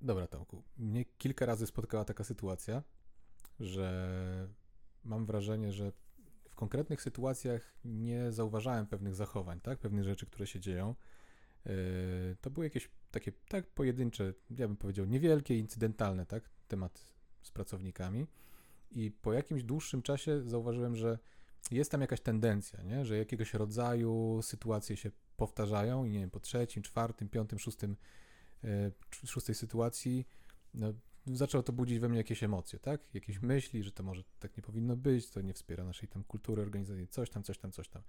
Dobra, Tomku. Mnie kilka razy spotkała taka sytuacja, że mam wrażenie, że w konkretnych sytuacjach nie zauważałem pewnych zachowań, tak? Pewnych rzeczy, które się dzieją. Yy, To były jakieś takie, tak, pojedyncze, ja bym powiedział, niewielkie, incydentalne, tak? Temat z pracownikami. I po jakimś dłuższym czasie zauważyłem, że jest tam jakaś tendencja, nie? że jakiegoś rodzaju sytuacje się powtarzają i nie wiem, po trzecim, czwartym, piątym, szóstym, szóstej sytuacji no, zaczęło to budzić we mnie jakieś emocje, tak? Jakieś myśli, że to może tak nie powinno być, to nie wspiera naszej tam kultury organizacyjnej, coś tam, coś tam, coś tam.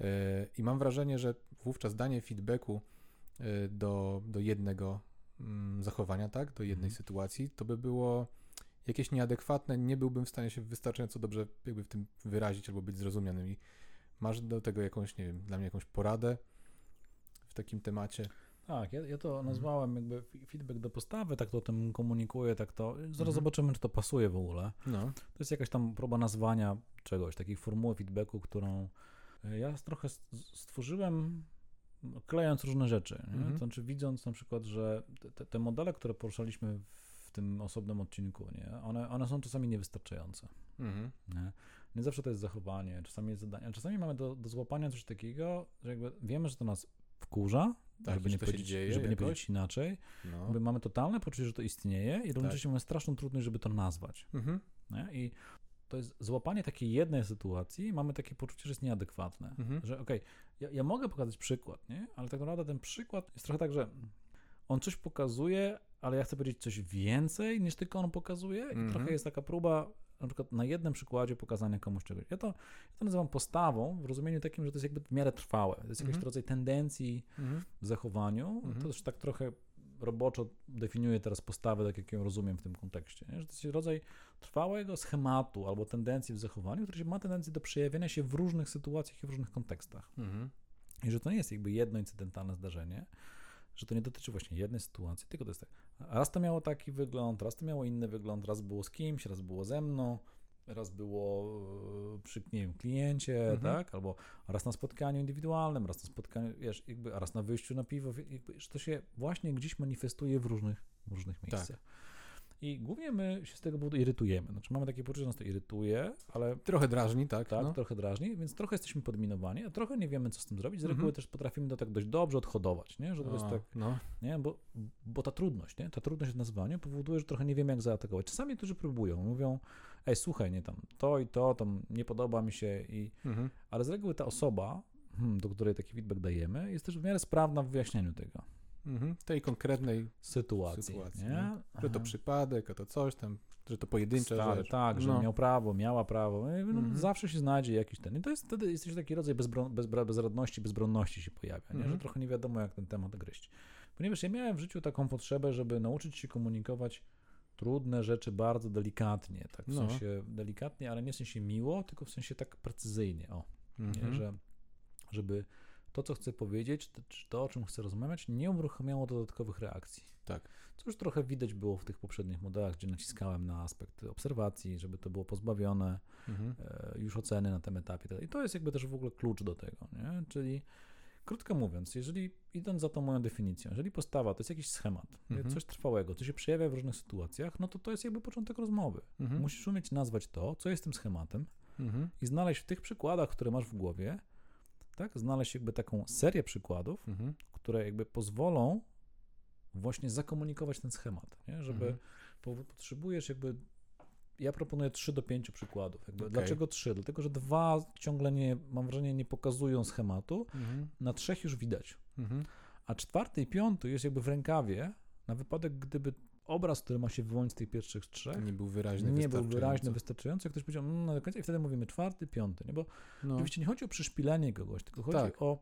E, I mam wrażenie, że wówczas danie feedbacku e, do, do jednego mm, zachowania, tak? Do jednej Mhm. sytuacji, to by było jakieś nieadekwatne, nie byłbym w stanie się wystarczająco dobrze jakby w tym wyrazić albo być zrozumianym. I masz do tego jakąś, nie wiem, dla mnie jakąś poradę w takim temacie? Tak, ja, ja Mhm. to nazwałem jakby feedback do postawy, tak to o tym komunikuję, tak to. Zaraz Mhm. zobaczymy, czy to pasuje w ogóle. No, To jest jakaś tam próba nazwania czegoś, takiej formuły feedbacku, którą e, ja trochę st- stworzyłem no, klejąc różne rzeczy. Nie? Mhm. To znaczy widząc na przykład, że te- te, modele, które poruszaliśmy w tym osobnym odcinku, nie? One, one są czasami niewystarczające. mhm. Nie? nie zawsze to jest zachowanie, czasami jest zadanie, czasami mamy do, do złapania coś takiego, że jakby wiemy, że to nas wkurza, Tak, żeby, że nie powiedzieć, dzieje żeby nie powiedzieć inaczej. no. Mamy totalne poczucie, że to istnieje i równocześnie Tak. mamy straszną trudność, żeby to nazwać. Mhm. I to jest złapanie takiej jednej sytuacji mamy takie poczucie, że jest nieadekwatne. Mhm. Że okej, ja, ja mogę pokazać przykład, nie? ale tak naprawdę ten przykład jest trochę tak, że on coś pokazuje, ale ja chcę powiedzieć coś więcej niż tylko on pokazuje i Mhm. trochę jest taka próba na przykład na jednym przykładzie pokazania komuś czegoś. Ja to, ja to nazywam postawą w rozumieniu takim, że to jest jakby w miarę trwałe. To jest jakiś Mhm. rodzaj tendencji Mhm. w zachowaniu. Mhm. To też tak trochę roboczo definiuję teraz postawę, tak jak ją rozumiem w tym kontekście. Nie? Że to jest rodzaj trwałego schematu albo tendencji w zachowaniu, który ma tendencję do przejawiania się w różnych sytuacjach i w różnych kontekstach. Mhm. I że to nie jest jakby jedno incydentalne zdarzenie, że to nie dotyczy właśnie jednej sytuacji, tylko to jest tak. Raz to miało taki wygląd, raz to miało inny wygląd, raz było z kimś, raz było ze mną, raz było e, przy nie wiem, kliencie, Mhm. tak? Albo raz na spotkaniu indywidualnym, raz na spotkaniu, wiesz, jakby, a raz na wyjściu na piwo, jakby, że to się właśnie gdzieś manifestuje w różnych, w różnych miejscach. I głównie my się z tego powodu irytujemy. Znaczy mamy takie poczucie, że nas to irytuje, ale Trochę drażni, tak? tak, no. trochę drażni, więc trochę jesteśmy podminowani, a trochę nie wiemy, co z tym zrobić. Z Mhm. reguły też potrafimy to tak dość dobrze odhodować, nie? że to jest O, tak, no. nie? Bo, bo ta trudność, nie? ta trudność w nazwaniu powoduje, że trochę nie wiemy, jak zaatakować. Czasami niektórzy próbują, mówią, ej, słuchaj, nie tam, to i to, tam nie podoba mi się, i... Mhm. ale z reguły ta osoba, hmm, do której taki feedback dajemy, jest też w miarę sprawna w wyjaśnianiu tego Mhm. Tej konkretnej sytuacji. sytuacji. nie? no. Że to przypadek, a to coś tam, że to pojedyncza Stary, rzecz. tak, że no. miał prawo, miała prawo. No, Mhm. Zawsze się znajdzie jakiś ten. I to jest wtedy jest taki rodzaj bezbro, bezbra, bezradności, bezbronności się pojawia? Mhm. że trochę nie wiadomo, jak ten temat gryźć. Ponieważ ja miałem w życiu taką potrzebę, żeby nauczyć się komunikować trudne rzeczy bardzo delikatnie. Tak, w No. sensie delikatnie, ale nie w sensie miło, tylko w sensie tak precyzyjnie. O, Mhm. nie? Że, żeby to, co chcę powiedzieć, to- czy to, o czym chcę rozmawiać, nie uruchamiało dodatkowych reakcji. Tak. Co już trochę widać było w tych poprzednich modelach, gdzie naciskałem na aspekt obserwacji, żeby to było pozbawione Mhm. e, już oceny na tym etapie. I to jest jakby też w ogóle klucz do tego, nie? Czyli krótko mówiąc, jeżeli idąc za tą moją definicją, jeżeli postawa to jest jakiś schemat, Mhm. coś trwałego, co się przejawia w różnych sytuacjach, no to to jest jakby początek rozmowy. Mhm. Musisz umieć nazwać to, co jest tym schematem Mhm. i znaleźć w tych przykładach, które masz w głowie, tak, znaleźć jakby taką serię przykładów, Mhm. które jakby pozwolą właśnie zakomunikować ten schemat, nie? żeby Mhm. po, potrzebujesz jakby ja proponuję 3 do 5 przykładów. Okej. Dlaczego 3? Dlatego, że dwa ciągle nie, mam wrażenie, nie pokazują schematu, Mhm. na trzech już widać. Mhm. A czwarty i piąty jest jakby w rękawie, na wypadek, gdyby obraz, który ma się wyłonić z tych pierwszych trzech, Nie był wyraźny, nie był wyraźny, wystarczająco. wystarczający, ktoś powiedział, mm, no do końca, i wtedy mówimy czwarty, piąty, nie? bo No. oczywiście nie chodzi o przyszpilenie kogoś, tylko chodzi Tak. o,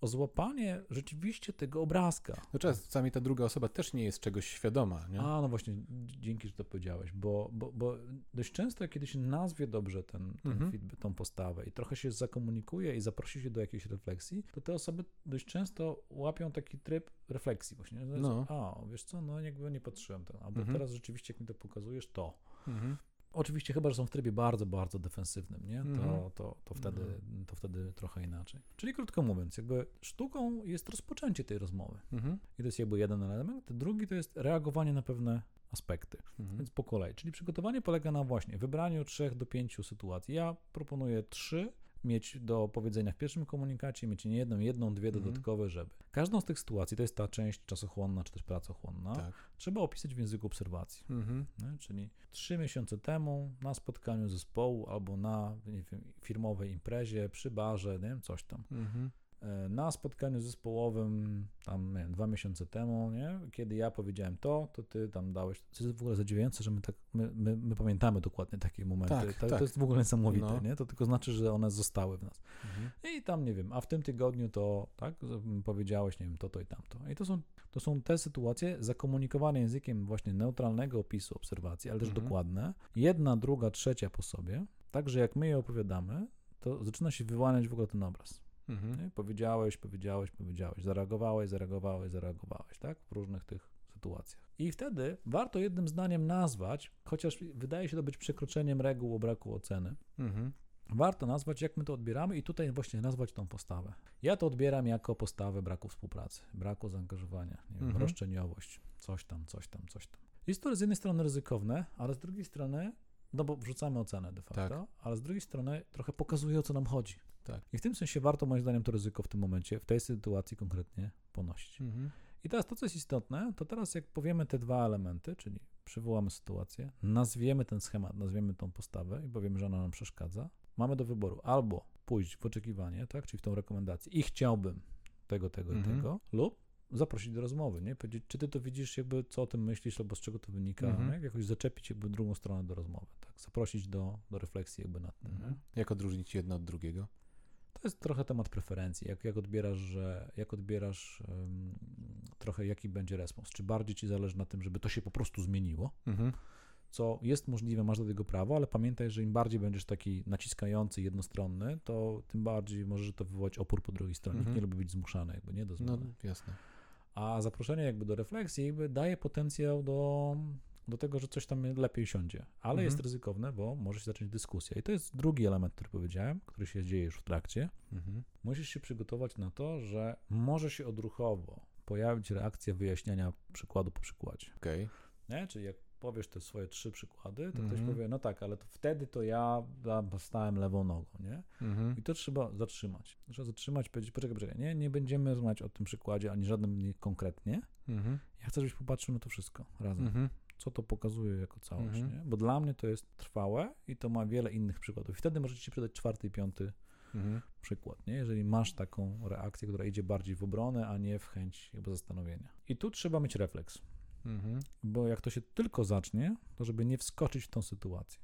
o złapanie rzeczywiście tego obrazka. No czasami ta druga osoba też nie jest czegoś świadoma, nie? A, no właśnie, dzięki, że to powiedziałeś, bo, bo, bo dość często, kiedy się nazwie dobrze ten, ten Mhm. feedback, tą postawę i trochę się zakomunikuje i zaprosi się do jakiejś refleksji, to te osoby dość często łapią taki tryb refleksji właśnie. No. A, wiesz co, no jakby nie patrzyłem ten, albo Mhm. teraz rzeczywiście, jak mi to pokazujesz, to. Mhm. Oczywiście chyba, że są w trybie bardzo, bardzo defensywnym, nie? To, Mhm. to, to, wtedy, Mhm. to wtedy trochę inaczej. Czyli krótko mówiąc, jakby sztuką jest rozpoczęcie tej rozmowy. Mhm. I to jest jakby jeden element. Drugi to jest reagowanie na pewne aspekty. Mhm. Więc po kolei. Czyli przygotowanie polega na właśnie wybraniu trzech do pięciu sytuacji. Ja proponuję trzy mieć do powiedzenia w pierwszym komunikacie, mieć nie jedną, jedną, dwie Mhm. dodatkowe, żeby. Każdą z tych sytuacji, to jest ta część czasochłonna, czy też pracochłonna, Tak. trzeba opisać w języku obserwacji. Mhm. Czyli trzy miesiące temu na spotkaniu zespołu albo na nie wiem, firmowej imprezie, przy barze, nie wiem, coś tam. Mhm. E, Na spotkaniu zespołowym, tam nie wiem, dwa miesiące temu, nie? kiedy ja powiedziałem to, to ty tam dałeś. To jest w ogóle zadziwiające, że my, tak, my, my, my pamiętamy dokładnie takie momenty. Tak, to, tak. to jest w ogóle niesamowite, No. nie? To tylko znaczy, że one zostały w nas. Mhm. I tam, nie wiem, a w tym tygodniu to, tak, powiedziałeś, nie wiem, to, to i tamto. I to są, to są te sytuacje zakomunikowane językiem właśnie neutralnego opisu obserwacji, ale też Mhm. dokładne. Jedna, druga, trzecia po sobie. Tak, że jak my je opowiadamy, to zaczyna się wyłaniać w ogóle ten obraz. Mhm. Powiedziałeś, powiedziałeś, powiedziałeś, zareagowałeś, zareagowałeś, zareagowałeś, tak? W różnych tych sytuacjach. I wtedy warto jednym zdaniem nazwać, chociaż wydaje się to być przekroczeniem reguł o braku oceny, Mhm. warto nazwać, jak my to odbieramy i tutaj właśnie nazwać tą postawę. Ja to odbieram jako postawę braku współpracy, braku zaangażowania, nie wiem, Mhm. roszczeniowość, coś tam, coś tam, coś tam. Jest to z jednej strony ryzykowne, ale z drugiej strony, no bo wrzucamy ocenę de facto, Tak. ale z drugiej strony trochę pokazuje, o co nam chodzi. Tak. I w tym sensie warto moim zdaniem to ryzyko w tym momencie, w tej sytuacji konkretnie ponosić. Mhm. I teraz to, co jest istotne, to teraz jak powiemy te dwa elementy, czyli przywołamy sytuację, nazwiemy ten schemat, nazwiemy tą postawę i powiemy, że ona nam przeszkadza, mamy do wyboru albo pójść w oczekiwanie, tak, czyli w tą rekomendację i chciałbym tego, tego i Mhm. tego, lub zaprosić do rozmowy, nie? Powiedzieć, czy ty to widzisz, jakby co o tym myślisz, albo z czego to wynika, Mhm. jakoś zaczepić jakby drugą stronę do rozmowy, tak? Zaprosić do, do refleksji jakby nad tym. Mhm. Jak odróżnić jedno od drugiego? To jest trochę temat preferencji. Jak, jak odbierasz, że, jak odbierasz em, trochę jaki będzie respons? Czy bardziej ci zależy na tym, żeby to się po prostu zmieniło, Mhm. co jest możliwe, masz do tego prawo, ale pamiętaj, że im bardziej będziesz taki naciskający, jednostronny, to tym bardziej może to wywołać opór po drugiej stronie. Nikt Mhm. nie lubi być zmuszany, jakby nie do No, zmiany. jasne. A zaproszenie jakby do refleksji jakby daje potencjał do, do tego, że coś tam lepiej siądzie. Ale Mhm. jest ryzykowne, bo może się zacząć dyskusja. I to jest drugi element, który powiedziałem, który się dzieje już w trakcie. Mhm. Musisz się przygotować na to, że może się odruchowo pojawić reakcja wyjaśniania przykładu po przykładzie. Okej. Nie? Czyli jak powiesz te swoje trzy przykłady, to ktoś Mhm. powie, no tak, ale to wtedy to ja stałem lewą nogą, nie? Mhm. I to trzeba zatrzymać. Trzeba zatrzymać, powiedzieć, poczekaj, poczekaj, nie, nie będziemy rozmawiać o tym przykładzie, ani żadnym nie konkretnie. Mhm. Ja chcę, żebyś popatrzył na to wszystko razem. Mhm. Co to pokazuje jako całość, Mhm. nie? Bo dla mnie to jest trwałe i to ma wiele innych przykładów. I wtedy może ci przydać czwarty i piąty przykład, nie? Jeżeli masz taką reakcję, która idzie bardziej w obronę, a nie w chęć jakby zastanowienia. I tu trzeba mieć refleks, Mhm. bo jak to się tylko zacznie, to żeby nie wskoczyć w tą sytuację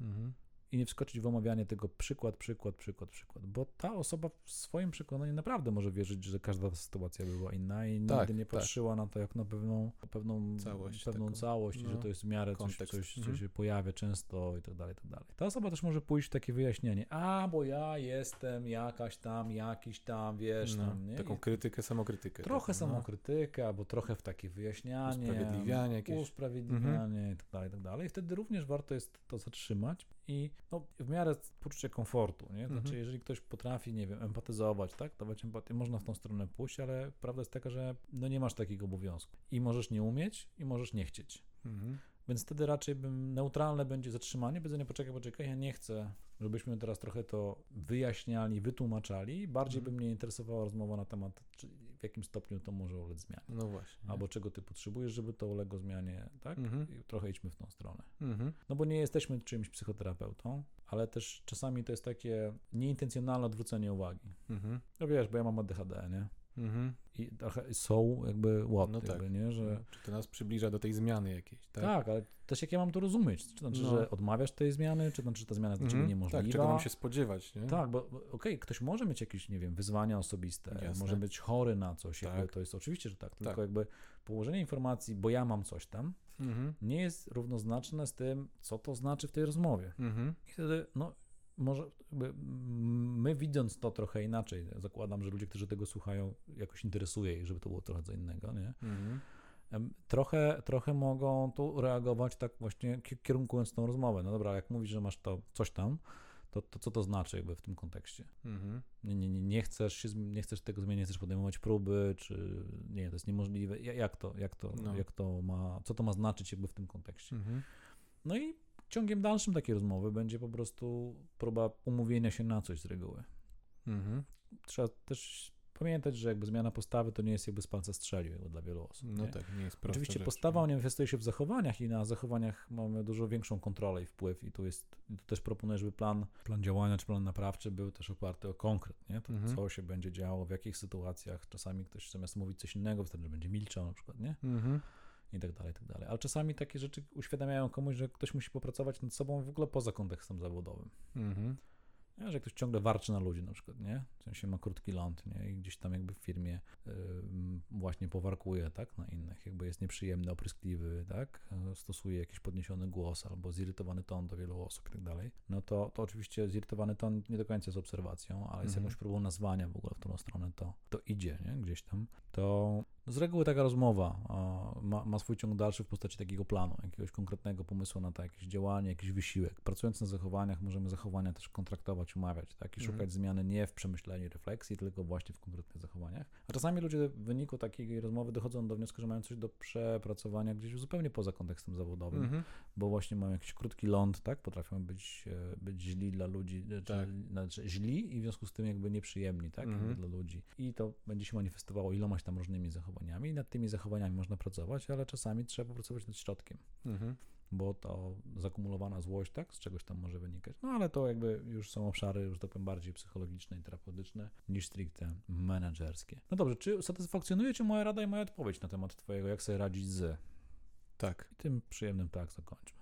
Mhm. I nie wskoczyć w omawianie tego przykład, przykład, przykład, przykład, bo ta osoba w swoim przekonaniu naprawdę może wierzyć, że każda ta sytuacja była inna i Tak, nigdy nie tak. patrzyła na to jak na pewną, pewną Całość pewną taką. całość i że No, to jest w miarę coś, kontekst. coś, co Mhm. się pojawia często i tak dalej, i tak dalej. Ta osoba też może pójść w takie wyjaśnienie, a bo ja jestem jakaś tam, jakiś tam, wiesz, No, tam, nie? taką I krytykę, samokrytykę. Trochę taką, no. samokrytykę, albo trochę w takie wyjaśnianie, Usprawiedliwianie jakieś. Mhm. usprawiedliwianie i tak dalej, i tak dalej. Wtedy również warto jest to zatrzymać i no, w miarę poczucie komfortu, nie? Znaczy, Mhm. jeżeli ktoś potrafi, nie wiem, empatyzować, tak, dawać empatię, można w tą stronę pójść, ale prawda jest taka, że no nie masz takiego obowiązku. I możesz nie umieć, i możesz nie chcieć. Mhm. Więc wtedy raczej bym neutralne będzie zatrzymanie, powiedzenie poczekaj, poczekaj, ja nie chcę, żebyśmy teraz trochę to wyjaśniali, wytłumaczali. Bardziej Mhm. by mnie interesowała rozmowa na temat, czy jakim stopniu to może ulec zmianie. No właśnie. Albo czego ty potrzebujesz, żeby to uległo zmianie, tak? Mhm. I trochę idźmy w tą stronę. Mhm. No bo nie jesteśmy czymś psychoterapeutą, ale też czasami to jest takie nieintencjonalne odwrócenie uwagi. Mhm. No wiesz, bo ja mam ADHD, nie? Mhm. I trochę są jakby what, No jakby, tak. nie? Że Czy to nas przybliża do tej zmiany jakiejś, tak? tak. ale też jak ja mam to rozumieć? Czy to znaczy, No. że odmawiasz tej zmiany, czy to znaczy, że ta zmiana jest dla ciebie Mhm. niemożliwa? Tak, czego mam się spodziewać, nie? Tak, bo okej, ktoś może mieć jakieś, nie wiem, wyzwania osobiste, Jasne. może być chory na coś, jakby, Tak. to jest oczywiście, że tak, tylko Tak. jakby położenie informacji, bo ja mam coś tam, Mhm. nie jest równoznaczne z tym, co to znaczy w tej rozmowie. Mhm. I wtedy, no, może mm, my widząc to trochę inaczej, zakładam, że ludzie, którzy tego słuchają, jakoś interesuje ich, żeby to było trochę co innego, nie? Mhm. trochę, trochę mogą tu reagować tak właśnie kierunkując tą rozmowę. No dobra, jak mówisz, że masz to coś tam, to, to co to znaczy jakby w tym kontekście? Mhm. Nie, nie, nie, chcesz się, nie chcesz tego zmienić, nie chcesz podejmować próby, czy nie, to jest niemożliwe. Jak to, jak to, no. jak to ma, co to ma znaczyć jakby w tym kontekście? Mhm. No i ciągiem dalszym takiej rozmowy będzie po prostu próba umówienia się na coś z reguły. Mhm. Trzeba też pamiętać, że jakby zmiana postawy to nie jest jakby z palca strzelił dla wielu osób. No nie? tak, nie jest prosta Oczywiście rzecz, postawa nie? manifestuje się w zachowaniach i na zachowaniach mamy dużo większą kontrolę i wpływ i tu jest, tu też proponuję, żeby plan, plan działania czy plan naprawczy był też oparty o konkret, nie? To, mhm. co się będzie działo, w jakich sytuacjach, czasami ktoś zamiast mówić coś innego, wtedy będzie milczał na przykład, nie? Mhm i tak dalej, i tak dalej. Ale czasami takie rzeczy uświadamiają komuś, że ktoś musi popracować nad sobą w ogóle poza kontekstem zawodowym. Mhm. Nie, że ktoś ciągle warczy na ludzi na przykład, nie? W sensie ma krótki ląd, nie? I gdzieś tam jakby w firmie y, właśnie powarkuje, tak? Na innych. Jakby jest nieprzyjemny, opryskliwy, tak? Stosuje jakiś podniesiony głos albo zirytowany ton do wielu osób i tak dalej. No to, to oczywiście zirytowany ton nie do końca jest obserwacją, ale jest mhm. jakąś próbą nazwania w ogóle, w którą stronę to, to idzie, nie? Gdzieś tam. To z reguły taka rozmowa ma, ma, swój ciąg dalszy w postaci takiego planu, jakiegoś konkretnego pomysłu na to, jakieś działanie, jakiś wysiłek. Pracując na zachowaniach, możemy zachowania też kontraktować, umawiać, tak? I mhm. szukać zmiany nie w przemyśleniu, refleksji, tylko właśnie w konkretnych zachowaniach. A czasami ludzie w wyniku takiej rozmowy dochodzą do wniosku, że mają coś do przepracowania gdzieś zupełnie poza kontekstem zawodowym, mhm. bo właśnie mają jakiś krótki ląd, tak? Potrafią być, e, być źli dla ludzi, e, tak. czy, znaczy źli i w związku z tym jakby nieprzyjemni, tak? Mhm. Dla ludzi. I to będzie się manifestowało ilomaś tam różnymi zachowaniami i nad tymi zachowaniami można pracować, ale czasami trzeba popracować nad środkiem, mhm. Bo to zakumulowana złość, tak, z czegoś tam może wynikać. No ale to jakby już są obszary, już tak powiem, bardziej psychologiczne i terapeutyczne niż stricte menedżerskie. No dobrze, czy satysfakcjonuje Cię moja rada i moja odpowiedź na temat Twojego, jak sobie radzić z? Tak. I tym przyjemnym tak zakończmy.